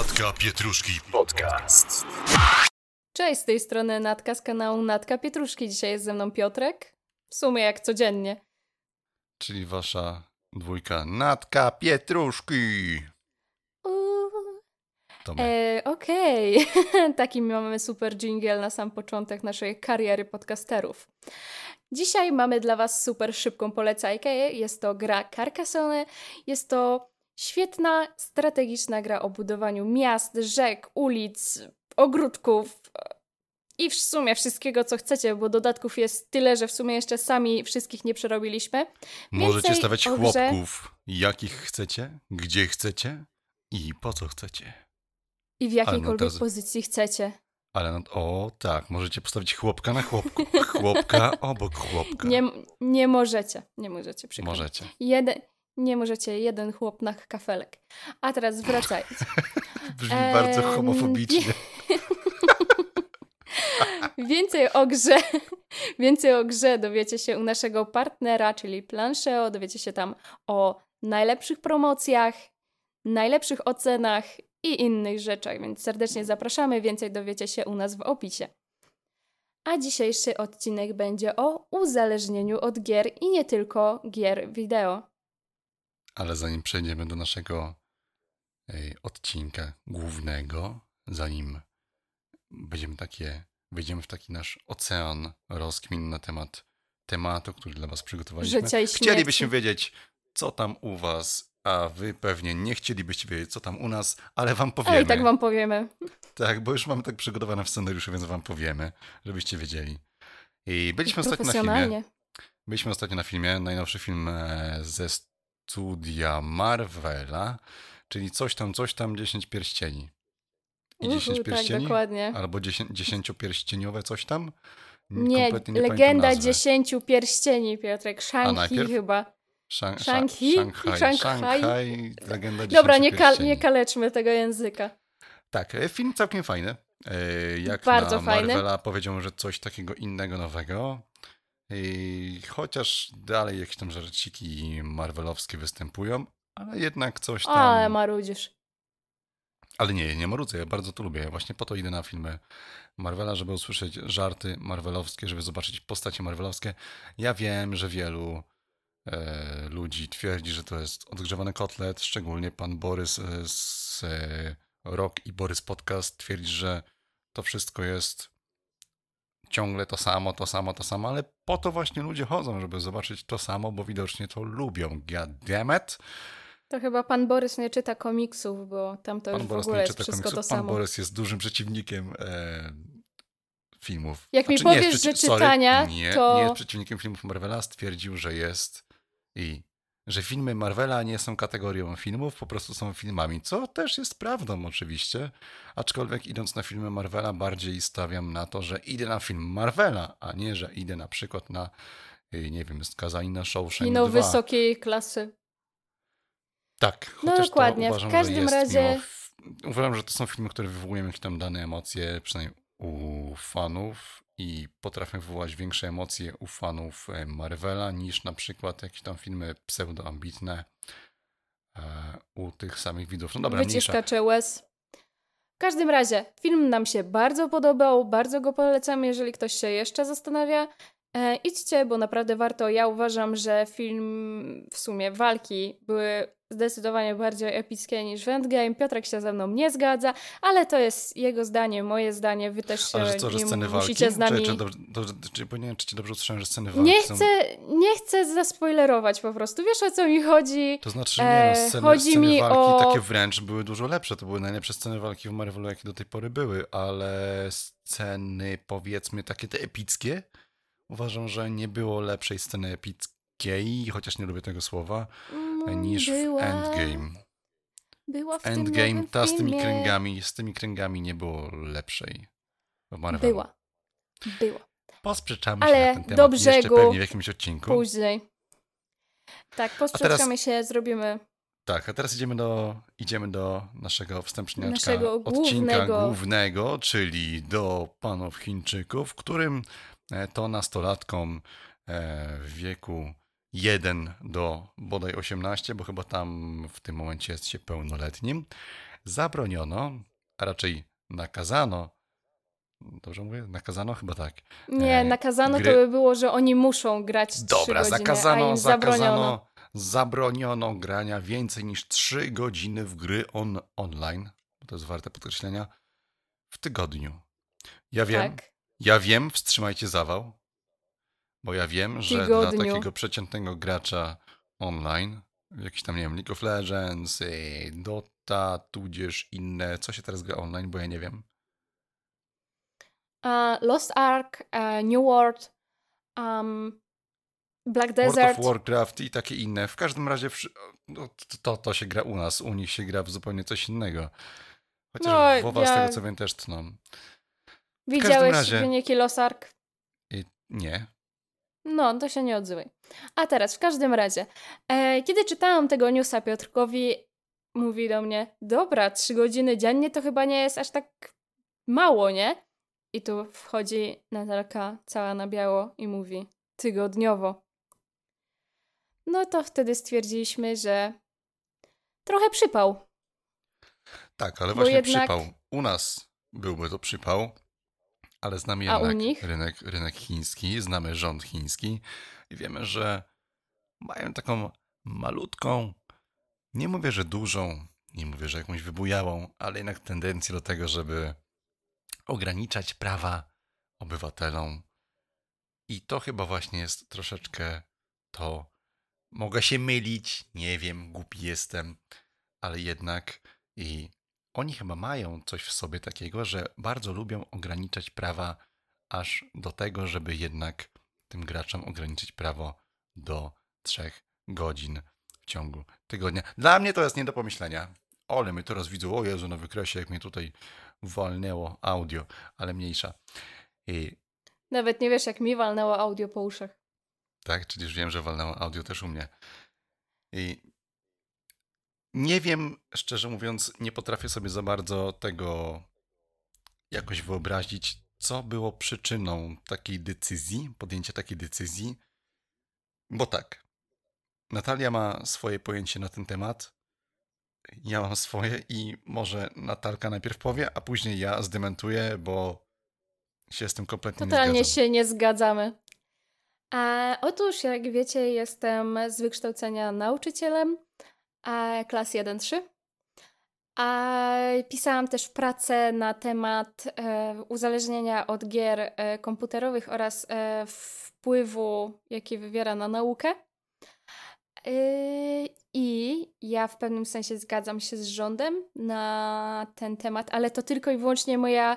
Natka Pietruszki Podcast. Cześć, z tej strony Natka z kanału Natka Pietruszki. Dzisiaj jest ze mną Piotrek. W sumie jak codziennie. Czyli wasza dwójka Natka Pietruszki. E, Okej, taki mamy super jingle na sam początek naszej kariery podcasterów. Dzisiaj mamy dla Was super szybką polecajkę. Jest to gra Carcassonne. Jest to świetna, strategiczna gra o budowaniu miast, rzek, ulic, ogródków i w sumie wszystkiego, co chcecie, bo dodatków jest tyle, że w sumie jeszcze sami wszystkich nie przerobiliśmy. Możecie więcej stawiać grze- chłopków, jakich chcecie, gdzie chcecie i po co chcecie. I w jakiejkolwiek teraz- pozycji chcecie. Ale no, o tak, możecie postawić chłopka na chłopku, chłopka obok chłopka. Nie, nie możecie, nie możecie przykro. Możecie. Jeden, nie możecie, jeden chłop na kafelek. A teraz wracając. Brzmi bardzo homofobicznie. Więcej o grze, więcej o grze dowiecie się u naszego partnera, czyli Plancheo. Dowiecie się tam o najlepszych promocjach, najlepszych ocenach i innych rzeczach, więc serdecznie zapraszamy. Więcej dowiecie się u nas w opisie. A dzisiejszy odcinek będzie o uzależnieniu od gier i nie tylko gier wideo. Ale zanim przejdziemy do naszego odcinka głównego, zanim będziemy takie, wejdziemy w taki nasz ocean rozkmin na temat tematu, który dla was przygotowaliśmy. Życia i śmierci. Chcielibyśmy wiedzieć, co tam u was, a wy pewnie nie chcielibyście wiedzieć, co tam u nas, ale wam powiemy. Ale i tak wam powiemy. Tak, bo już mamy tak przygotowane w scenariuszu, więc wam powiemy, żebyście wiedzieli. I byliśmy ostatnio na filmie. Byliśmy ostatnio na filmie, najnowszy film e, ze studia Marvela, czyli coś tam, coś tam, 10 pierścieni. I 10 Uhu, tak, pierścieni? dokładnie. Albo 10, dziesięciopierścieniowe coś tam? Nie, nie legenda dziesięciu pierścieni, Piotrek. Shang-Chi chyba. Shang- Shang-Chi? Szanghaj, Szanghaj? Szanghaj, legenda Dobra, nie, 10 pierścieni. nie kaleczmy tego języka. Tak, e, film całkiem fajny. E, Jak Bardzo na fajny. Marvela powiedział, że coś takiego innego, nowego. I chociaż dalej jakieś tam żarciki marvelowskie występują, ale jednak coś tam... Ale marudzisz. Ale nie, nie marudzę, ja bardzo to lubię. Ja właśnie po to idę na filmy Marvela, żeby usłyszeć żarty marvelowskie, żeby zobaczyć postacie marvelowskie. Ja wiem, że wielu e, ludzi twierdzi, że to jest odgrzewany kotlet, szczególnie pan Borys e, z e, Rock i Borys Podcast twierdzi, że to wszystko jest ciągle to samo, to samo, to samo, ale po to właśnie ludzie chodzą, żeby zobaczyć to samo, bo widocznie to lubią. God damn it. To chyba pan Borys nie czyta komiksów, bo tam to Pan już w Borys ogóle nie jest wszystko komiksów. to Pan samo. Borys jest dużym przeciwnikiem e, filmów. Jak mi Znaczy, nie powiesz, że przeci- sorry, czytania, nie, to- nie jest przeciwnikiem filmów Marvela, stwierdził, że jest i że filmy Marvela nie są kategorią filmów, po prostu są filmami, co też jest prawdą oczywiście, aczkolwiek idąc na filmy Marvela bardziej stawiam na to, że idę na film Marvela, a nie, że idę na przykład na, y, nie wiem, skazani na Shawshank Kino 2. wysokiej klasy. Tak, No dokładnie, to w uważam, każdym razie- Mimo, uważam, że to są filmy, które wywołują jakieś tam dane emocje, przynajmniej u fanów i potrafią wywołać większe emocje u fanów e, Marvela niż na przykład jakieś tam filmy pseudoambitne e, u tych samych widzów. No dobra. Wyciskacze łez. W każdym razie, film nam się bardzo podobał, bardzo go polecam, jeżeli ktoś się jeszcze zastanawia. E, idźcie, bo naprawdę warto. Ja uważam, że film, w sumie walki były zdecydowanie bardziej epickie niż Endgame. Piotrek się ze mną nie zgadza, ale to jest jego zdanie, moje zdanie. Wy też się Ale co, że sceny walki? musicie z nami... Czy, dobrze, dobrze, czy, bo nie wiem, czy dobrze usłyszałem, że sceny walki Nie są... chcę, nie chcę zaspoilerować po prostu. Wiesz o co mi chodzi? To znaczy, nie no, E, sceny, chodzi sceny mi walki o- takie wręcz były dużo lepsze. To były najlepsze sceny walki w Marvelu, jakie do tej pory były, ale sceny, powiedzmy, takie te epickie, uważam, że nie było lepszej sceny epickiej, chociaż nie lubię tego słowa, No, niż była, w Endgame. Była w tym Endgame, ta z tymi filmie. kręgami, z tymi kręgami nie było lepszej w. Była. Była. Posprzeczamy Ale się na ten temat do jeszcze brzegu pewnie w jakimś odcinku. Później. Tak, postrzegamy się, zrobimy Tak, a teraz idziemy do, idziemy do naszego wstępniaczka, Naszego odcinka głównego. głównego, czyli do panów Chińczyków, w którym e, to nastolatkom e, w wieku 1 do bodaj 18, bo chyba tam w tym momencie jest się pełnoletnim, zabroniono, a raczej nakazano, dobrze mówię? Nakazano? Chyba tak. Nie, E, nakazano gry- to by było, że oni muszą grać 3 Dobra, godziny, a zakazano, im zabroniono. zakazano, zabroniono grania więcej niż 3 godziny w gry on, online, bo to jest warte podkreślenia, w tygodniu. Ja wiem, Tak. ja wiem, wstrzymajcie zawał, bo ja wiem, że dla Tygodniu. takiego przeciętnego gracza online, jakiś tam, nie wiem, League of Legends, y, Dota, tudzież inne, co się teraz gra online, bo ja nie wiem. A Lost Ark, e, New World, um, Black World Desert. of Warcraft i takie inne. W każdym razie no, to, to się gra u nas, u nich się gra w zupełnie coś innego. Chociaż No, WoWa z ja- tego co wiem też tną. Widziałeś razie- wyniki Lost Ark? I nie. No, to się nie odzywaj. A teraz, w każdym razie, e, kiedy czytałam tego newsa Piotrkowi, mówi do mnie, dobra, trzy godziny dziennie to chyba nie jest aż tak mało, nie? I tu wchodzi Natalka cała na biało i mówi, tygodniowo. No to wtedy stwierdziliśmy, że trochę przypał. Tak, ale Bo właśnie jednak- przypał. U nas byłby to przypał, ale znamy A jednak rynek, rynek chiński, znamy rząd chiński i wiemy, że mają taką malutką, nie mówię, że dużą, nie mówię, że jakąś wybujałą, ale jednak tendencję do tego, żeby ograniczać prawa obywatelom. I to chyba właśnie jest troszeczkę to. Mogę się mylić, nie wiem, głupi jestem, ale jednak i oni chyba mają coś w sobie takiego, że bardzo lubią ograniczać prawa aż do tego, żeby jednak tym graczom ograniczyć prawo do trzech godzin w ciągu tygodnia. Dla mnie to jest nie do pomyślenia. Ole, my teraz widzą, o Jezu, na wykresie, jak mnie tutaj walnęło audio, ale mniejsza. I, Nawet nie wiesz, jak mi walnęło audio po uszach. tak, czyli już wiem, że walnęło audio też u mnie. I nie wiem, szczerze mówiąc, nie potrafię sobie za bardzo tego jakoś wyobrazić, co było przyczyną takiej decyzji, podjęcia takiej decyzji. Bo tak, Natalia ma swoje pojęcie na ten temat, ja mam swoje i może Natalka najpierw powie, a później ja zdementuję, bo się z tym kompletnie Totalnie nie zgadzam. się nie zgadzamy. A, otóż, jak wiecie, jestem z wykształcenia nauczycielem a, klas 1-3. A pisałam też pracę na temat e, uzależnienia od gier e, komputerowych oraz e, wpływu, jaki wywiera na naukę. I ja w pewnym sensie zgadzam się z rządem na ten temat, ale to tylko i wyłącznie moja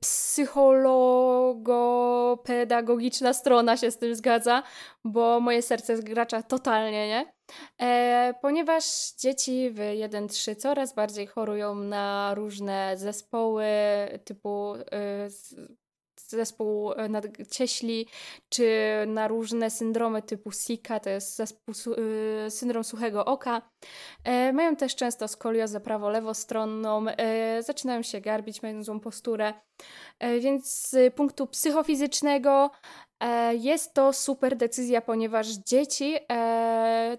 psychologo-pedagogiczna strona się z tym zgadza, bo moje serce zgracza totalnie, nie? E, ponieważ dzieci w 1-3 coraz bardziej chorują na różne zespoły typu z- zespół y, nadcieśli, czy na różne syndromy typu Sika, to jest zespół, syndrom suchego oka. E, mają też często skoliozę prawo-lewostronną, e, zaczynają się garbić, mają złą posturę. E, więc z punktu psychofizycznego e, jest to super decyzja, ponieważ dzieci e,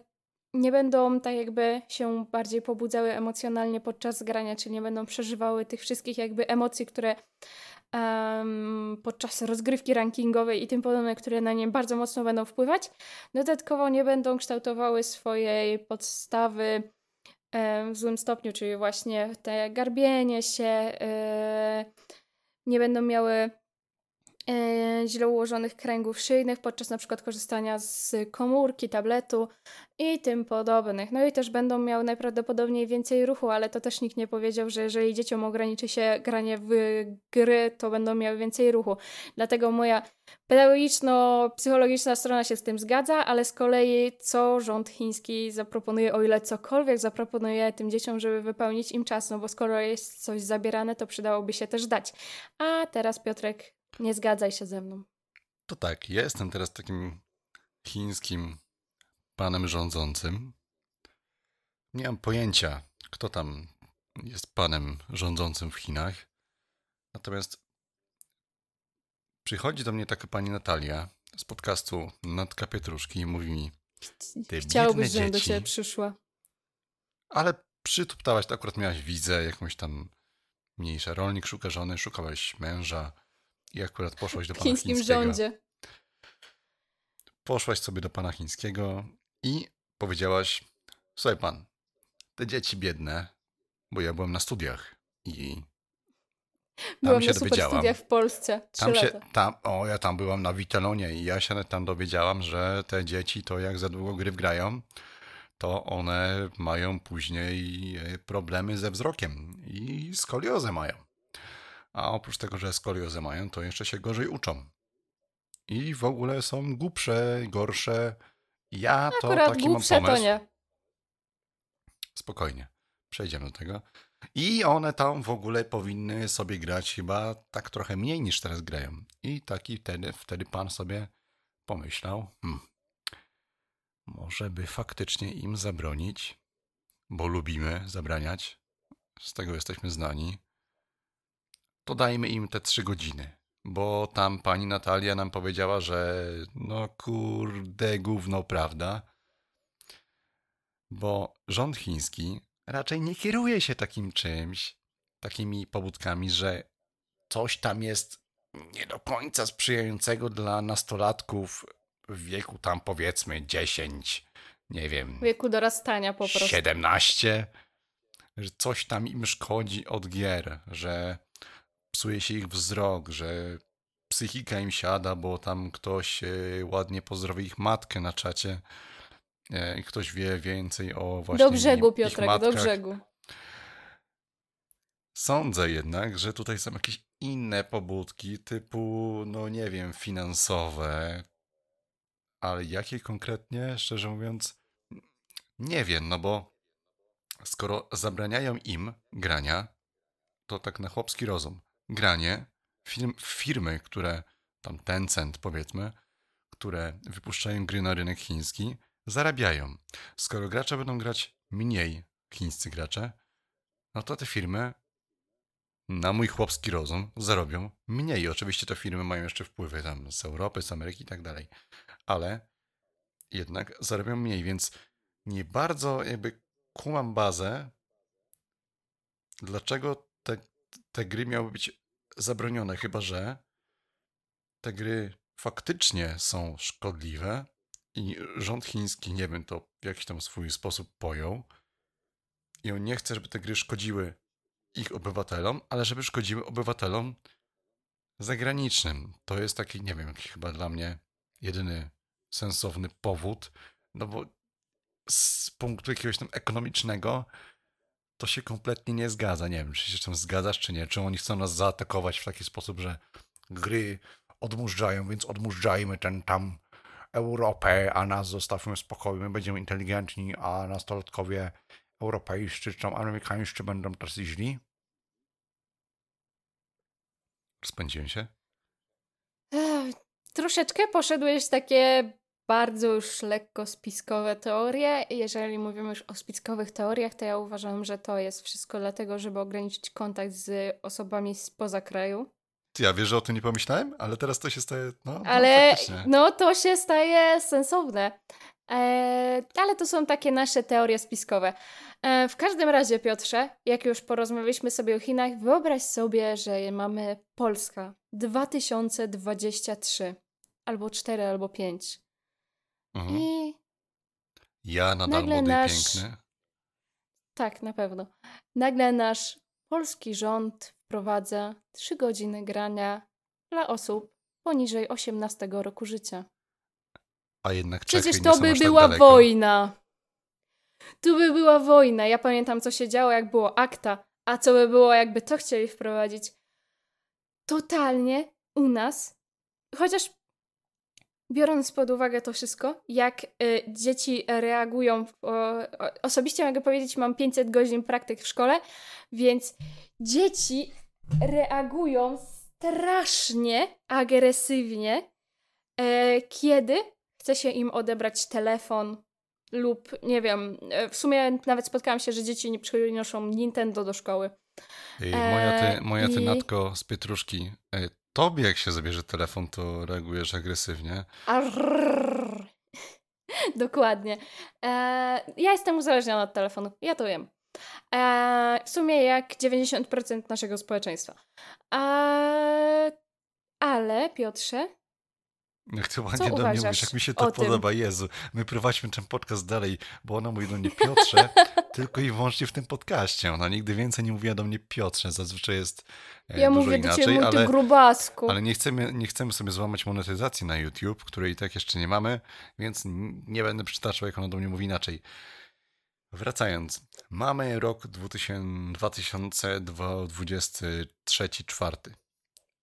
nie będą tak jakby się bardziej pobudzały emocjonalnie podczas grania, czyli nie będą przeżywały tych wszystkich jakby emocji, które em, podczas rozgrywki rankingowej i tym podobne, które na nie bardzo mocno będą wpływać. Dodatkowo nie będą kształtowały swojej podstawy w złym stopniu, czyli właśnie te garbienie się, e, nie będą miały źle ułożonych kręgów szyjnych podczas na przykład korzystania z komórki, tabletu i tym podobnych. No i też będą miały najprawdopodobniej więcej ruchu, ale to też nikt nie powiedział, że jeżeli dzieciom ograniczy się granie w gry, to będą miały więcej ruchu. Dlatego moja pedagogiczno-psychologiczna strona się z tym zgadza, ale z kolei co rząd chiński zaproponuje, o ile cokolwiek zaproponuje tym dzieciom, żeby wypełnić im czas, no bo skoro jest coś zabierane, to przydałoby się też dać. A teraz Piotrek, nie zgadzaj się ze mną. To tak, ja jestem teraz takim chińskim panem rządzącym. Nie mam pojęcia, kto tam jest panem rządzącym w Chinach. Natomiast przychodzi do mnie taka pani Natalia z podcastu Natka Pietruszki i mówi mi, Chciałbyś, żebym do ciebie przyszła. ale przytuptałaś, to akurat miałaś widzę, jakąś tam mniejsza. Rolnik szuka żony, szukałeś męża i akurat poszłaś do W pana chińskim chińskiego. rządzie. Poszłaś sobie do pana chińskiego i powiedziałaś, słuchaj pan, te dzieci biedne, bo ja byłem na studiach i Byłam się na dowiedziałam. studiach w Polsce. Tam się, lata. tam, o ja tam byłam na Witelonie i ja się tam dowiedziałam, że te dzieci to jak za długo gry wgrają, to one mają później e, problemy ze wzrokiem i skoliozę mają. A oprócz tego, że skoliozę mają, to jeszcze się gorzej uczą. I w ogóle są głupsze, gorsze. Ja to Akurat taki mam głupsze to pomysł. nie. Spokojnie. Przejdziemy do tego. I one tam w ogóle powinny sobie grać chyba tak trochę mniej niż teraz grają. I taki wtedy, wtedy pan sobie pomyślał, hmm, może by faktycznie im zabronić, bo lubimy zabraniać, z tego jesteśmy znani, to dajmy im te trzy godziny. Bo tam pani Natalia nam powiedziała, że no kurde gówno, prawda? Bo rząd chiński raczej nie kieruje się takim czymś, takimi pobudkami, że coś tam jest nie do końca sprzyjającego dla nastolatków w wieku tam powiedzmy 10, nie wiem, W wieku dorastania po prostu. 17, że coś tam im szkodzi od gier, że psuje się ich wzrok, że psychika im siada, bo tam ktoś e, ładnie pozdrowi ich matkę na czacie e, i ktoś wie więcej o właśnie Do brzegu, Piotrek, do brzegu. Sądzę jednak, że tutaj są jakieś inne pobudki, typu, no nie wiem, finansowe, ale jakie konkretnie, szczerze mówiąc, nie wiem, no bo skoro zabraniają im grania, to tak na chłopski rozum. Granie, firm, firmy, które, tam Tencent powiedzmy, które wypuszczają gry na rynek chiński, zarabiają. Skoro gracze będą grać mniej, chińscy gracze, no to te firmy na mój chłopski rozum zarobią mniej. Oczywiście te firmy mają jeszcze wpływy tam z Europy, z Ameryki i tak dalej, ale jednak zarabią mniej, więc nie bardzo jakby kumam bazę, dlaczego te, te gry miały być zabronione, chyba że te gry faktycznie są szkodliwe i rząd chiński, nie wiem, to w jakiś tam swój sposób pojął i on nie chce, żeby te gry szkodziły ich obywatelom, ale żeby szkodziły obywatelom zagranicznym. To jest taki, nie wiem, jakiś chyba dla mnie jedyny sensowny powód, no bo z punktu jakiegoś tam ekonomicznego to się kompletnie nie zgadza. Nie wiem, czy się z tym zgadzasz, czy nie. Czy oni chcą nas zaatakować w taki sposób, że gry odmurzają, więc odmurzajmy ten tam Europę, a nas zostawmy w spokoju, my będziemy inteligentni, a nastolatkowie europejscy czy amerykańscy będą tacy źli? Rozpędziłem się? Ech, Troszeczkę poszedłeś takie bardzo już lekko spiskowe teorie. Jeżeli mówimy już o spiskowych teoriach, to ja uważam, że to jest wszystko dlatego, żeby ograniczyć kontakt z osobami spoza kraju. Ja wiesz, że o tym nie pomyślałem, ale teraz to się staje, no, Ale no no to się staje sensowne. E, ale to są takie nasze teorie spiskowe. E, w każdym razie, Piotrze, jak już porozmawialiśmy sobie o Chinach, wyobraź sobie, że mamy Polska 2023 albo 4 albo 5. Mhm. I Ja nadal nagle młody i nasz- piękny. tak, na pewno. Nagle nasz polski rząd wprowadza 3 godziny grania dla osób poniżej 18 roku życia. A jednak czekaj, Przecież nie to by tak była wojna. Tu by była wojna. Ja pamiętam, co się działo, jak było akta, a co by było, jakby to chcieli wprowadzić. Totalnie u nas, chociaż biorąc pod uwagę to wszystko, jak y, dzieci reagują, o, o, osobiście mogę powiedzieć, mam 500 godzin praktyk w szkole, więc dzieci reagują strasznie agresywnie, e, kiedy chce się im odebrać telefon lub nie wiem, e, w sumie nawet spotkałam się, że dzieci nie przynoszą Nintendo do szkoły. Ej, moja ty, E, moja ty i- natko z Pietruszki. Tobie jak się zabierze telefon, to reagujesz agresywnie. Arrrr. Dokładnie. E, ja jestem uzależniona od telefonu, ja to wiem. E, w sumie jak 90% naszego społeczeństwa. E, ale, Piotrze, Jak ty Co ładnie do mnie mówisz, jak mi się to o tym? podoba. Jezu, my prowadźmy ten podcast dalej, bo ona mówi do mnie Piotrze, tylko i wyłącznie w tym podcaście. Ona nigdy więcej nie mówiła do mnie Piotrze, zazwyczaj jest e, ja dużo mówię do inaczej, ciebie, mój ty ale, grubasku. ale nie, chcemy, nie chcemy sobie złamać monetyzacji na YouTube, której i tak jeszcze nie mamy, więc nie będę przytaczał, jak ona do mnie mówi inaczej. Wracając, mamy rok 2023-2024.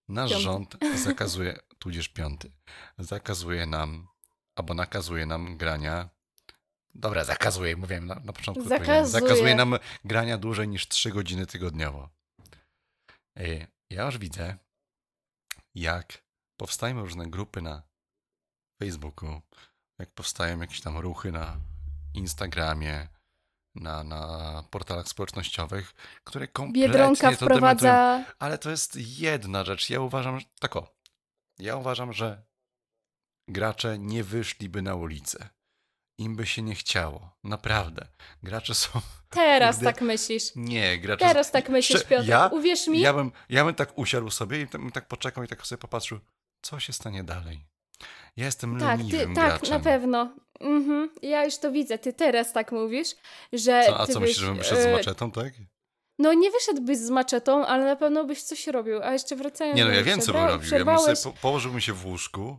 Nasz Piąty. rząd zakazuje, tudzież piąty, zakazuje nam, albo nakazuje nam grania. Dobra, zakazuje, mówiłem na, na początku. Zakazuje. Zakazuje nam grania dłużej niż 3 godziny tygodniowo. Ej, Ja już widzę, jak powstają różne grupy na Facebooku, jak powstają jakieś tam ruchy na Instagramie, na, na portalach społecznościowych, które kompletnie Biedronka to dementują. wprowadza... Ale to jest jedna rzecz. Ja uważam, że tak o. Ja uważam, że gracze nie wyszliby na ulicę. Im by się nie chciało. Naprawdę. Gracze są. Teraz Kurde. tak myślisz. Nie, gracze. Teraz tak myślisz, Piotr. Ja, Uwierz mi, ja, bym, ja bym tak usiadł sobie i tak, tak poczekał i tak sobie popatrzył, co się stanie dalej. Ja jestem tak, ty, leniwym tak, graczem. na pewno. Mhm. Ja już to widzę. Ty teraz tak mówisz, że Co, a ty co byś, myślisz, żebym wyszedł z e, maczetą, tak? No nie wyszedłbyś z maczetą, ale na pewno byś coś robił. A jeszcze wracając Nie no, ja wiem, co bym robił. Ja bym sobie po, położyłbym się w łóżku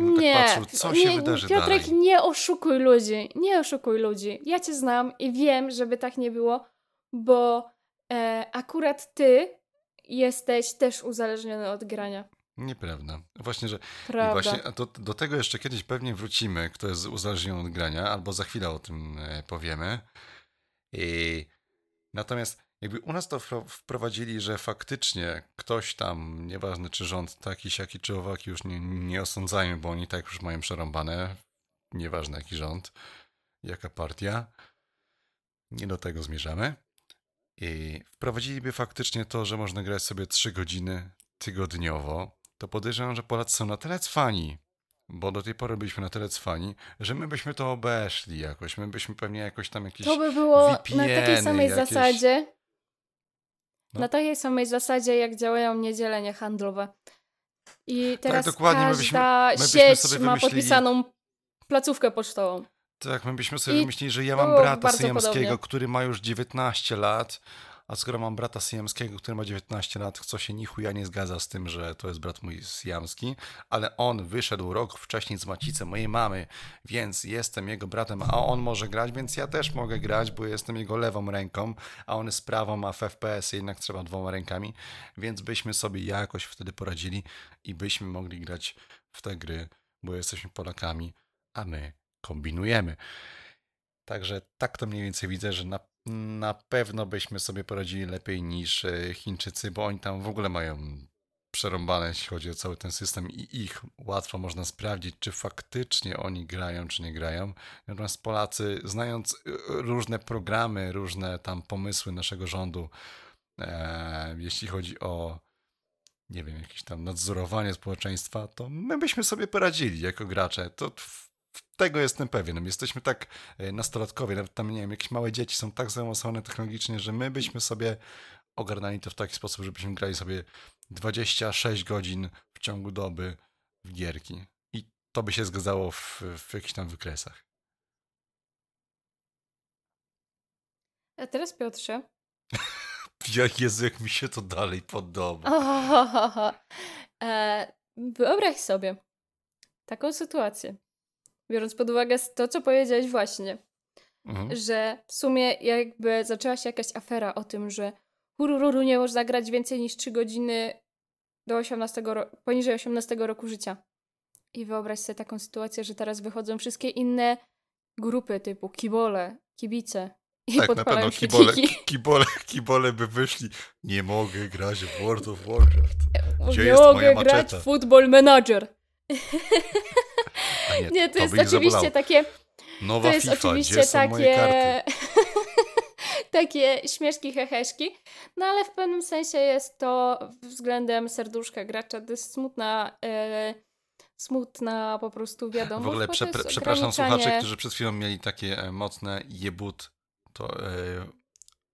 bym tak Nie, patrzył, co się nie, wydarzy Piotrek, dalej. nie oszukuj ludzi. Nie oszukuj ludzi. Ja cię znam i wiem, żeby tak nie było, bo e, akurat ty jesteś też uzależniony od grania. Nieprawda. Właśnie, że Prawda. Właśnie do, do tego jeszcze kiedyś pewnie wrócimy, kto jest uzależniony od grania, albo za chwilę o tym e, powiemy. I... Natomiast jakby u nas to wpro- wprowadzili, że faktycznie ktoś tam, nieważne czy rząd taki, siaki czy owaki, już nie, nie osądzajmy, bo oni tak już mają przerąbane, nieważne jaki rząd, jaka partia, nie do tego zmierzamy. I wprowadziliby faktycznie to, że można grać sobie 3 godziny tygodniowo, to podejrzewam, że Polacy są na tyle cwani, bo do tej pory byliśmy na tyle cwani, że my byśmy to obeszli jakoś. My byśmy pewnie jakoś tam jakieś... To by było na takiej samej jakieś. zasadzie. No. Na takiej samej zasadzie, jak działają niedziele niehandlowe. I teraz Tak, dokładnie, my byśmy- każda my byśmy sieć ma wymyślili- podpisaną placówkę pocztową. Tak, my byśmy sobie I wymyślili, że ja mam brata syjamskiego, podobnie. który ma już 19 lat, a skoro mam brata syjamskiego, który ma 19 lat, co się ni chuja nie zgadza z tym, że to jest brat mój syjamski, ale on wyszedł rok wcześniej z macicą mojej mamy, więc jestem jego bratem, a on może grać, więc ja też mogę grać, bo jestem jego lewą ręką, a on jest prawą, a w FPS jednak trzeba dwoma rękami, więc byśmy sobie jakoś wtedy poradzili i byśmy mogli grać w te gry, bo jesteśmy Polakami, a my kombinujemy. Także tak to mniej więcej widzę, że na, na pewno byśmy sobie poradzili lepiej niż e, Chińczycy, bo oni tam w ogóle mają przerąbane, jeśli chodzi o cały ten system i ich łatwo można sprawdzić, czy faktycznie oni grają, czy nie grają. Natomiast Polacy, znając e, różne programy, różne tam pomysły naszego rządu, e, jeśli chodzi o nie wiem, jakieś tam nadzorowanie społeczeństwa, to my byśmy sobie poradzili jako gracze. To tego jestem pewien. Jesteśmy tak e, nastolatkowie, nawet tam, nie wiem, jakieś małe dzieci są tak zaawansowane technologicznie, że my byśmy sobie ogarnęli to w taki sposób, żebyśmy grali sobie 26 godzin w ciągu doby w gierki. I to by się zgadzało w, w jakichś tam wykresach. A teraz Piotrze. Jak Jezu, jak mi się to dalej podoba. Ohohoho. E, wyobraź sobie taką sytuację, biorąc pod uwagę to, co powiedziałeś właśnie, Mhm. że w sumie jakby zaczęła się jakaś afera o tym, że hurururu nie można grać więcej niż 3 godziny do 18 ro- poniżej 18 roku życia. I wyobraź sobie taką sytuację, że teraz wychodzą wszystkie inne grupy typu kibole, kibice i Tak, na pewno kibole, kibole, kibole by wyszli. Nie mogę grać w World of Warcraft. Gdzie nie jest mogę moja grać maczeta? w Football Manager. A nie, Nie, to, to jest oczywiście zabolało. takie. Nowa To jest FIFA, oczywiście takie. takie śmieszki, heheszki. No ale w pewnym sensie jest to względem serduszka gracza dość smutna. E, smutna po prostu wiadomość. W ogóle bo to prze, jest przepraszam ograniczanie- słuchaczy, którzy przed chwilą mieli takie e, mocne jebut. To e,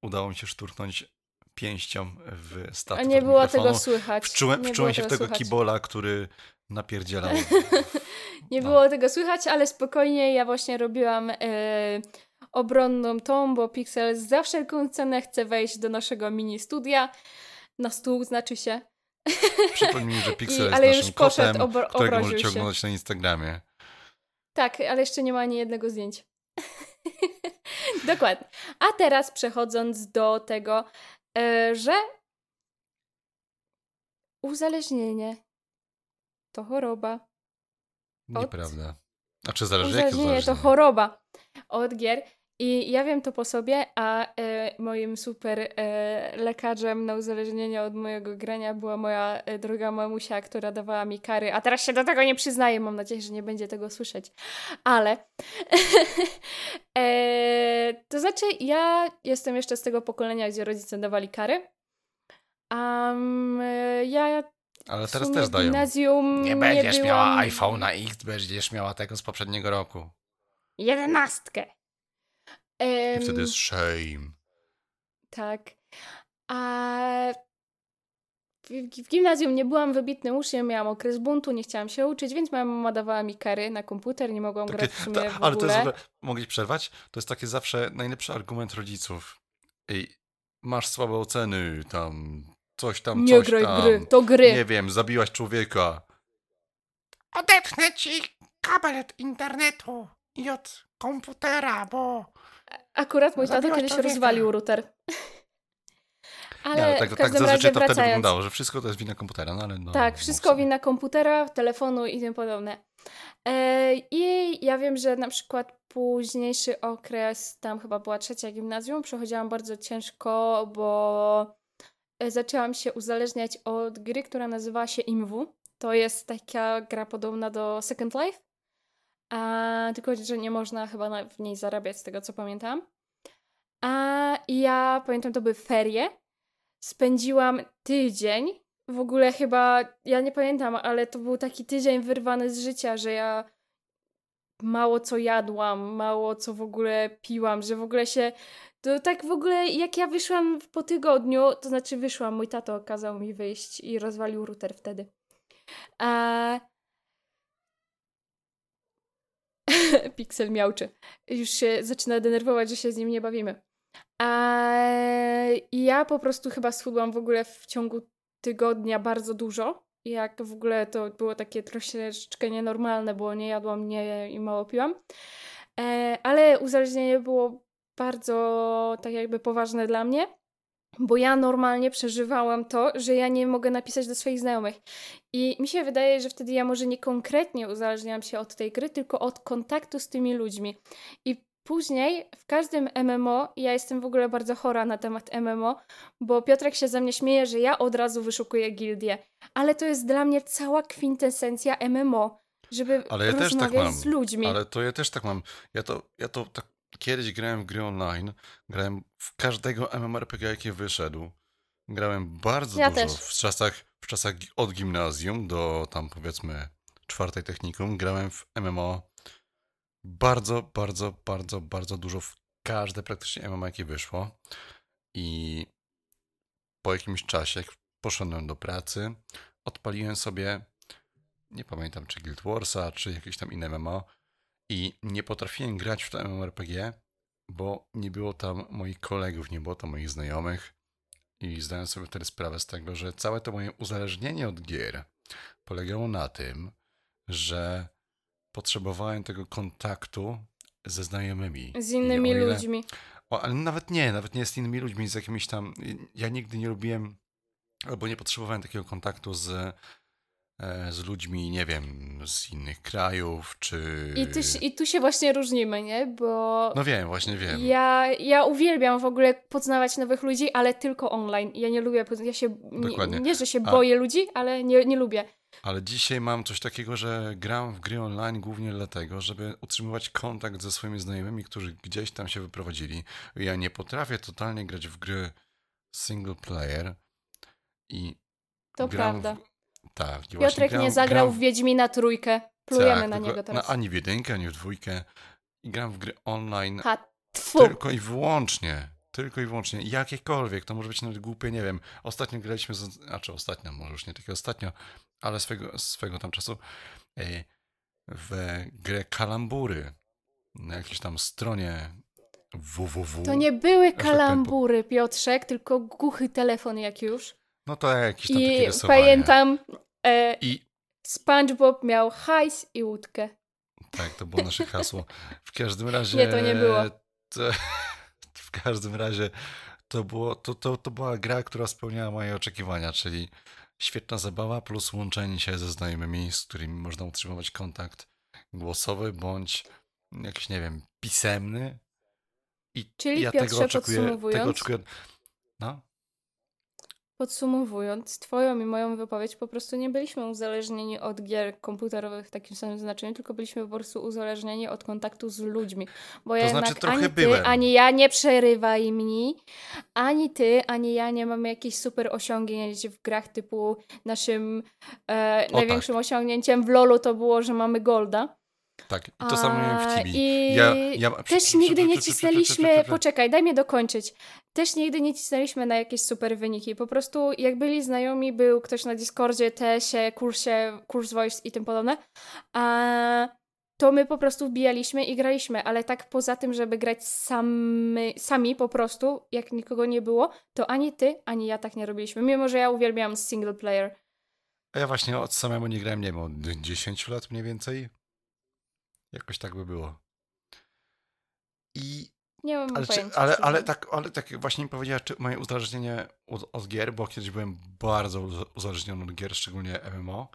udało mi się szturchnąć pięścią w A statyw nie od było tego słychać. Wczułem, nie wczułem się w tego słychać. kibola, który napierdzielał. Nie No. było tego słychać, ale spokojnie, ja właśnie robiłam e, obronną tą, bo Pixel za wszelką cenę chce wejść do naszego mini studia. Na stół znaczy się. Przypomnij, że Pixel I- jest ale już naszym poszedł, kotem, obro- którego możecie się. oglądać na Instagramie. Tak, ale jeszcze nie ma ani jednego zdjęcia. Dokładnie. A teraz przechodząc do tego, e, że uzależnienie to choroba. Od- Nieprawda. Znaczy zależy jakie Uzależnienie to choroba od gier. I ja wiem to po sobie, a e, moim super e, lekarzem na uzależnienie od mojego grania była moja e, droga mamusia, która dawała mi kary. A teraz się do tego nie przyznaję, mam nadzieję, że nie będzie tego słyszeć. Ale e, to znaczy, ja jestem jeszcze z tego pokolenia, gdzie rodzice dawali kary. Um, ja Ale teraz też dają. gimnazjum Nie będziesz byłam... miała iPhone'a X, będziesz miała tego z poprzedniego roku. Jedenastkę. I Em, wtedy jest shame. Tak. A w, w gimnazjum nie byłam wybitnym uczniem, miałam okres buntu, nie chciałam się uczyć, więc moja mama dawała mi kary na komputer, nie mogłam Takie, grać w sumie to, w ale to jest, mogę ci przerwać? To jest taki zawsze najlepszy argument rodziców. Ej, masz słabe oceny, tam coś tam, nie coś graj tam. gry, to gry. Nie wiem, zabiłaś człowieka. Odetchnę ci kabel od internetu i od komputera, bo Akurat mój Zabiłaś kiedyś człowieka. rozwalił router. Ale nie, ale tak, tak zazwyczaj to wtedy wyglądało, że wszystko to jest wina komputera, no ale no. Tak, no wszystko sobie. wina komputera, telefonu i tym podobne. E, I ja wiem, że na przykład późniejszy okres, tam chyba była trzecia gimnazjum, przechodziłam bardzo ciężko, bo zaczęłam się uzależniać od gry, która nazywała się IMW. To jest taka gra podobna do Second Life, a, tylko że nie można chyba w niej zarabiać, z tego co pamiętam. A ja pamiętam, to były ferie. Spędziłam tydzień w ogóle chyba, ja nie pamiętam, ale to był taki tydzień wyrwany z życia, że ja mało co jadłam, mało co w ogóle piłam, że w ogóle się. To tak w ogóle, jak ja wyszłam po tygodniu, to znaczy wyszłam, mój tato kazał mi wyjść i rozwalił router wtedy. A... Pixel miałczy. Już się zaczyna denerwować, że się z nim nie bawimy. A ja po prostu chyba schudłam w ogóle w ciągu tygodnia bardzo dużo. Jak w ogóle to było takie troszeczkę nienormalne, bo nie jadłam nie i mało piłam. E, ale uzależnienie było bardzo tak jakby poważne dla mnie, bo ja normalnie przeżywałam to, że ja nie mogę napisać do swoich znajomych. I mi się wydaje, że wtedy ja może nie konkretnie uzależniałam się od tej gry, tylko od kontaktu z tymi ludźmi. I później w każdym MMO, ja jestem w ogóle bardzo chora na temat MMO, bo Piotrek się ze mnie śmieje, że ja od razu wyszukuję gildię. Ale to jest dla mnie cała kwintesencja MMO, żeby Ale ja też tak rozmawiać mam. z ludźmi. Ale to ja też tak mam. Ja to, ja to tak kiedyś grałem w gry online, grałem w każdego MMORPG, jaki wyszedł. Grałem bardzo Ja dużo też. w czasach, w czasach od gimnazjum do tam powiedzmy czwartej technikum. Grałem w MMO bardzo, bardzo, bardzo, bardzo dużo w każde praktycznie MMO, jakie wyszło. I po jakimś czasie, jak poszedłem do pracy, odpaliłem sobie, nie pamiętam czy Guild Warsa, czy jakieś tam inne MMO i nie potrafiłem grać w to MMORPG, bo nie było tam moich kolegów, nie było tam moich znajomych i zdałem sobie wtedy sprawę z tego, że całe to moje uzależnienie od gier polegało na tym, że potrzebowałem tego kontaktu ze znajomymi. z innymi ile- ludźmi. o, ale nawet nie, nawet nie z innymi ludźmi, z jakimiś tam. Ja nigdy nie lubiłem, albo nie potrzebowałem takiego kontaktu z, e, z ludźmi, nie wiem, z innych krajów, czy. I tu, się- I tu się właśnie różnimy, nie? Bo No wiem, właśnie wiem. ja, ja uwielbiam w ogóle poznawać nowych ludzi, ale tylko online. Ja nie lubię, ja się, Dokładnie. nie, nie, że się A- boję ludzi, ale nie, nie lubię. Ale dzisiaj mam coś takiego, że gram w gry online głównie dlatego, żeby utrzymywać kontakt ze swoimi znajomymi, którzy gdzieś tam się wyprowadzili. Ja nie potrafię totalnie grać w gry single player i To prawda. W... Tak. Piotrek gram, nie zagrał gram... w Wiedźmina trójkę. Plujemy Tak, na niego teraz. Na, ani w jedynkę, ani w dwójkę. I gram w gry online Ha, tfu. tylko i wyłącznie, Tylko i wyłącznie. Jakiekolwiek. To może być nawet głupie, nie wiem. Ostatnio graliśmy, z, znaczy ostatnio, może już nie takie ostatnio, ale swego, swego tam czasu e, w grę Kalambury na jakiejś tam stronie www. To nie były tak kalambury, Piotrzek, tylko głuchy telefon jak już. No to jakieś tam takie I rysowanie. pamiętam, e, I SpongeBob miał hajs i łódkę. tak, to było nasze hasło. W każdym razie... Nie, to nie było. To, w każdym razie to, było, to, to, to była gra, która spełniała moje oczekiwania, czyli świetna zabawa plus łączenie się ze znajomymi, z którymi można utrzymywać kontakt głosowy bądź jakiś, nie wiem, pisemny. I Czyli, ja Piotrze, tego oczekuję. Tego podsumowując- oczekuję. No, Podsumowując, twoją i moją wypowiedź, po prostu nie byliśmy uzależnieni od gier komputerowych w takim samym znaczeniu, tylko byliśmy po prostu uzależnieni od kontaktu z ludźmi. Bo To znaczy jednak trochę ani ty, byłem. ani ja nie przerywaj mi, ani ty, ani ja nie mamy jakichś super osiągnięć w grach typu naszym e, największym tak. osiągnięciem w LoLu to było, że mamy Golda. tak. I to samo miałem w A, Tibi. I Ja- ja- też nigdy nie cisnęliśmy, poczekaj, daj mnie dokończyć. Też nigdy nie cisnęliśmy na jakieś super wyniki. Po prostu jak byli znajomi, był ktoś na Discordzie, TS-ie, kursie, kurs voice i tym podobne, a to my po prostu wbijaliśmy i graliśmy, ale tak poza tym, żeby grać samy, sami po prostu, jak nikogo nie było, to ani ty, ani ja tak nie robiliśmy. Mimo, że ja uwielbiam single player. A ja właśnie od samego nie grałem, nie wiem, od 10 lat mniej więcej. Jakoś tak by było. I Nie mam Ale, czy, ale, ale, tak, ale tak jak właśnie mi powiedziała, czy moje uzależnienie od, od gier, bo kiedyś byłem bardzo uza- uzależniony od gier, szczególnie MMO,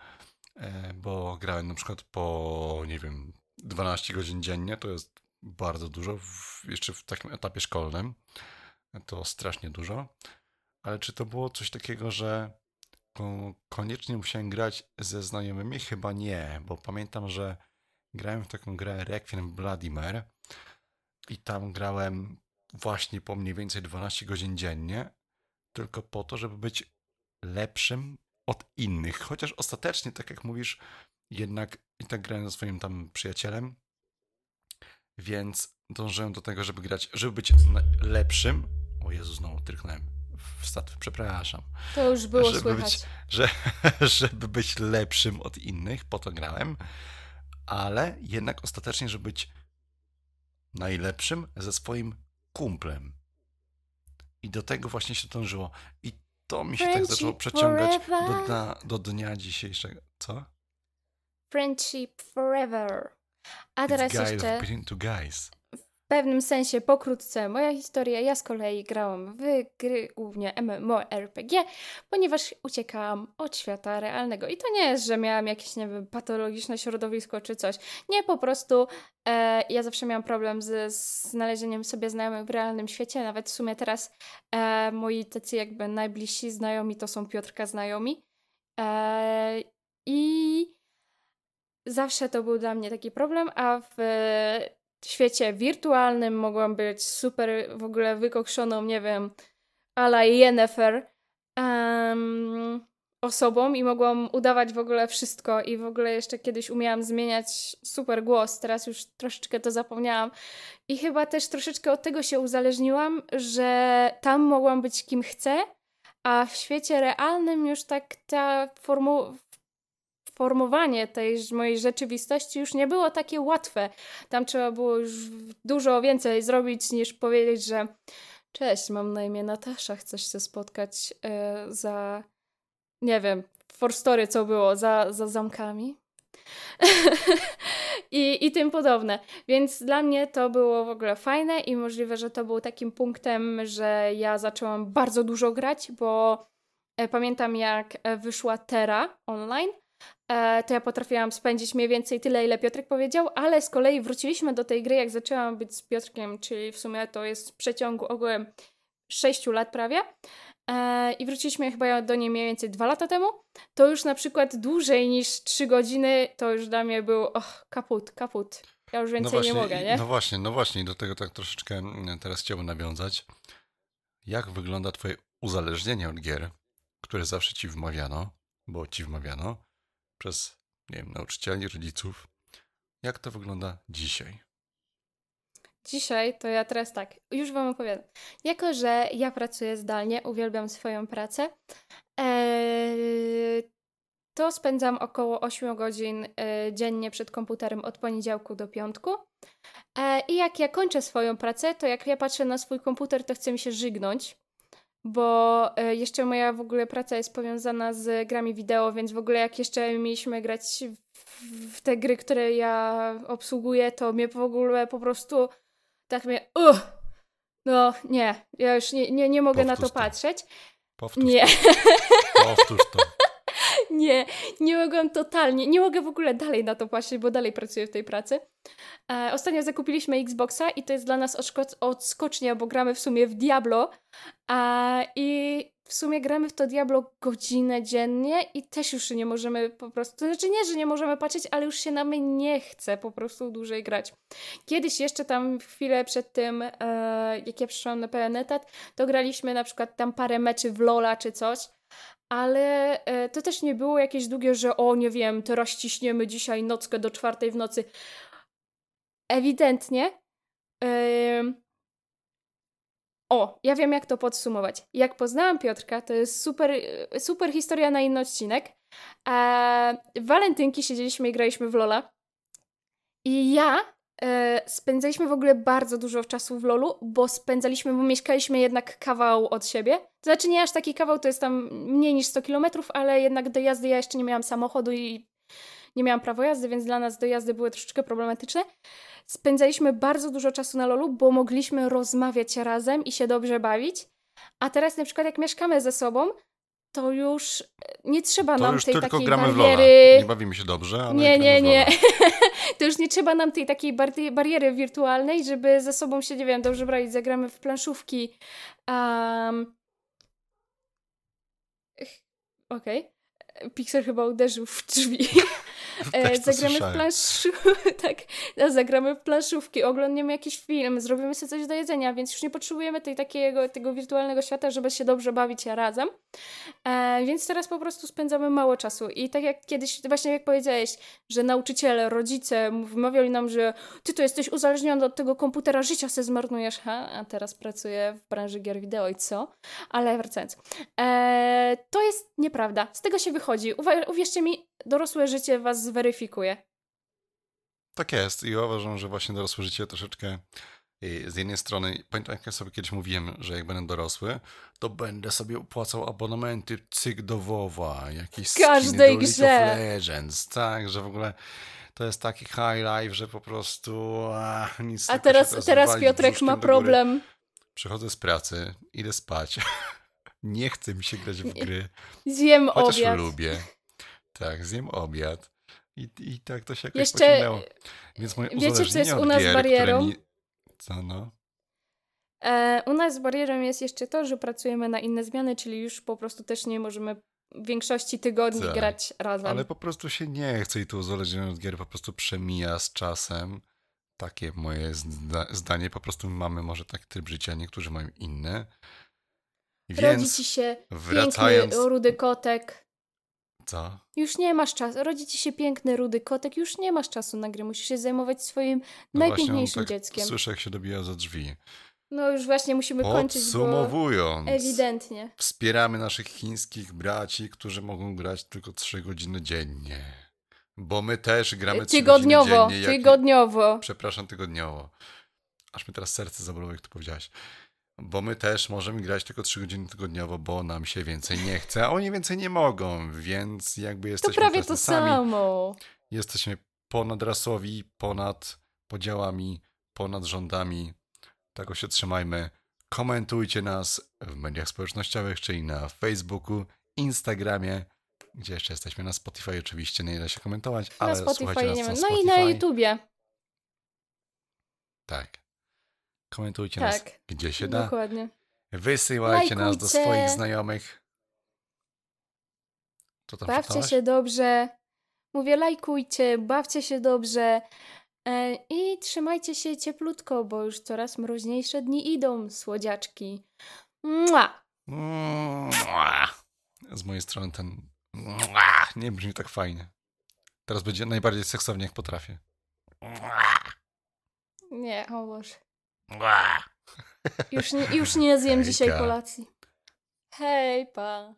e, bo grałem na przykład po, nie wiem, 12 godzin dziennie, to jest bardzo dużo, w, jeszcze w takim etapie szkolnym, to strasznie dużo, ale czy to było coś takiego, że ko- koniecznie musiałem grać ze znajomymi? Chyba nie, bo pamiętam, że grałem w taką grę Requiem Vladimir, i tam grałem właśnie po mniej więcej 12 godzin dziennie, tylko po to, żeby być lepszym od innych. Chociaż ostatecznie, tak jak mówisz, jednak i tak grałem ze swoim tam przyjacielem, więc dążyłem do tego, żeby grać, żeby być lepszym. O Jezu, znowu tryknąłem w stat, przepraszam. To już było żeby słychać. być- Że, żeby być lepszym od innych, po to grałem, ale jednak ostatecznie, żeby być najlepszym ze swoim kumplem. I do tego właśnie się dążyło. I to mi się tak Friendship zaczęło przeciągać do dnia, do dnia dzisiejszego. Co? Friendship forever. A teraz It's guy jeszcze between two guys. Pewnym sensie pokrótce moja historia. Ja z kolei grałam w gry głównie MMORPG, ponieważ uciekałam od świata realnego. I to nie jest, że miałam jakieś, nie wiem, patologiczne środowisko czy coś. Nie, po prostu e, ja zawsze miałam problem ze znalezieniem sobie znajomych w realnym świecie. Nawet w sumie teraz e, moi tacy jakby najbliżsi znajomi to są Piotrka znajomi. E, I zawsze to był dla mnie taki problem, a w świecie wirtualnym mogłam być super w ogóle wykokszoną, nie wiem, ala Yennefer em, osobą i mogłam udawać w ogóle wszystko i w ogóle jeszcze kiedyś umiałam zmieniać super głos, teraz już troszeczkę to zapomniałam. I chyba też troszeczkę od tego się uzależniłam, że tam mogłam być kim chcę, a w świecie realnym już tak ta formu formowanie tej mojej rzeczywistości już nie było takie łatwe. Tam trzeba było już dużo więcej zrobić niż powiedzieć, że cześć, mam na imię Natasza, chcesz się spotkać e, za, nie wiem, for story co było, za, za zamkami. I, I tym podobne. Więc dla mnie to było w ogóle fajne i możliwe, że to był takim punktem, że ja zaczęłam bardzo dużo grać, bo e, pamiętam jak e, wyszła Terra online, to ja potrafiłam spędzić mniej więcej tyle, ile Piotrek powiedział, ale z kolei wróciliśmy do tej gry, jak zaczęłam być z Piotrkiem, czyli w sumie to jest w przeciągu ogółem 6 lat prawie. E, I wróciliśmy chyba do niej mniej więcej dwa lata temu. To już na przykład dłużej niż 3 godziny, to już dla mnie był och, kaput, kaput. Ja już więcej nie mogę, nie? No właśnie, no właśnie, do tego tak troszeczkę mm, teraz chciałbym nawiązać. Jak wygląda twoje uzależnienie od gier, które zawsze ci wmawiano, bo ci wmawiano przez, nie wiem, nauczycieli, rodziców. Jak to wygląda dzisiaj? Dzisiaj to ja teraz tak, już wam opowiadam. Jako, że ja pracuję zdalnie, uwielbiam swoją pracę, eee, to spędzam około 8 godzin e, dziennie przed komputerem od poniedziałku do piątku. E, I jak ja kończę swoją pracę, to jak ja patrzę na swój komputer, to chcę mi się żygnąć, bo e, jeszcze moja w ogóle praca jest powiązana z grami wideo, więc w ogóle jak jeszcze mieliśmy grać w, te gry, które ja obsługuję, to mnie w ogóle po prostu tak mnie. Uh, no nie, ja już nie, nie, nie mogę na to Powtórz to. patrzeć. Powtórz Nie. to. Powtórz to. Nie, nie mogłam totalnie, nie mogę w ogóle dalej na to patrzeć, bo dalej pracuję w tej pracy. E, ostatnio zakupiliśmy Xboxa i to jest dla nas odszko- odskocznia, bo gramy w sumie w Diablo. E, I w sumie gramy w to Diablo godzinę dziennie i też już nie możemy po prostu, to znaczy nie, że nie możemy patrzeć, ale już się nam nie chce po prostu dłużej grać. Kiedyś jeszcze tam chwilę przed tym, e, jak ja przyszłam na pełen etat, to graliśmy na przykład tam parę meczy w Lola czy coś, ale e, to też nie było jakieś długie, że o, nie wiem, teraz ciśniemy dzisiaj nockę do czwartej w nocy. Ewidentnie. em, o, ja wiem, jak to podsumować. Jak poznałam Piotrka, to jest super, e, super historia na inny odcinek. E, w walentynki siedzieliśmy i graliśmy w Lola. I ja spędzaliśmy w ogóle bardzo dużo czasu w LoLu, bo spędzaliśmy, bo mieszkaliśmy jednak kawał od siebie. Znaczy nie aż taki kawał, to jest tam mniej niż 100 kilometrów, ale jednak do jazdy ja jeszcze nie miałam samochodu i nie miałam prawa jazdy, więc dla nas dojazdy były troszeczkę problematyczne. Spędzaliśmy bardzo dużo czasu na LoLu, bo mogliśmy rozmawiać razem i się dobrze bawić. A teraz na przykład jak mieszkamy ze sobą, to już e, nie trzeba To nam już tej tylko takiej gramy w Lola. bariery. Nie bawimy się dobrze, ale Nie, nie, nie. To już nie trzeba nam tej takiej bar- bariery wirtualnej, żeby ze sobą się, nie wiem, dobrze brać. Zagramy w planszówki. Um... Okej. Pixel chyba uderzył w drzwi. E, zagramy w planszówki, tak, no, zagramy w planszówki, oglądniemy jakiś film, zrobimy sobie coś do jedzenia, więc już nie potrzebujemy tej takiego, tego wirtualnego świata, żeby się dobrze bawić razem. E, więc teraz po prostu spędzamy mało czasu i tak jak kiedyś, właśnie jak powiedziałeś, że nauczyciele, rodzice wmawiali nam, że ty to jesteś uzależniony od tego komputera, życia se zmarnujesz, ha? A teraz pracuję w branży gier wideo i co? Ale wracając. E, to jest nieprawda. Z tego się wychodzi. Uwa- uwierzcie mi, dorosłe życie was zweryfikuje. Tak jest i ja uważam, że właśnie dorosłe życie troszeczkę y, z jednej strony, pamiętam jak ja sobie kiedyś mówiłem, że jak będę dorosły, to będę sobie opłacał abonamenty cyk do WoWa, jakieś skiny każdej do League of Legends, tak, że w ogóle to jest taki high life, że po prostu a, nic A teraz, teraz wywalić Piotrek ma problem. Przychodzę z pracy, idę spać, nie chce mi się grać w gry, Zjem chociaż obiad. lubię. Tak, zjem obiad. I, I tak to się jakoś Jeszcze pociągnęło. Więc moje wiecie, co jest u nas gier, barierą? Mi... Co no? E, u nas barierą jest jeszcze to, że pracujemy na inne zmiany, czyli już po prostu też nie możemy w większości tygodni Tak. grać razem. Ale po prostu się nie chce i to uzależnienie od gier po prostu przemija z czasem. Takie moje zda zdanie. Po prostu mamy może taki tryb życia, niektórzy mają. Rodzi Więc ci się wracając... piękny rudy kotek. Co? Już nie masz czasu. Rodzi ci się piękny rudy kotek, już nie masz czasu na gry. Musisz się zajmować swoim No najpiękniejszym właśnie, tak dzieckiem. Słyszę, jak się dobija za drzwi. No już właśnie musimy kończyć, Podsumowując. ewidentnie. Wspieramy naszych chińskich braci, którzy mogą grać tylko 3 godziny dziennie. Bo my też gramy 3 Tygodniowo, godziny dziennie. jak- tygodniowo. Przepraszam, tygodniowo. Aż mi teraz serce zabolało, jak to powiedziałaś. Bo my też możemy grać tylko 3 godziny tygodniowo, bo nam się więcej nie chce, a oni więcej nie mogą, więc jakby To jesteśmy prawie tacy to sami. samo. Jesteśmy ponadrasowi, ponad podziałami, ponad rządami. Tego się trzymajmy. Komentujcie nas w mediach społecznościowych, czyli na Facebooku, Instagramie, gdzie jeszcze jesteśmy na Spotify oczywiście, nie da się komentować, ale na Spotify słuchajcie nas nie na wiem. No Spotify. i na YouTubie. Tak. Komentujcie nas Tak, gdzie się da. dokładnie. Wysyłajcie nas do Lajkujcie. swoich znajomych. Co tam Bawcie czytałaś? się dobrze. Mówię, lajkujcie, bawcie się dobrze. E, I trzymajcie się cieplutko, bo już coraz mroźniejsze dni idą, słodziaczki. Mua! Mua. Z mojej strony ten mua nie brzmi tak fajnie. Teraz będzie najbardziej seksownie jak potrafię. Nie, o Boże. Już nie, już nie zjem dzisiaj Hejka. kolacji. Hej, pa.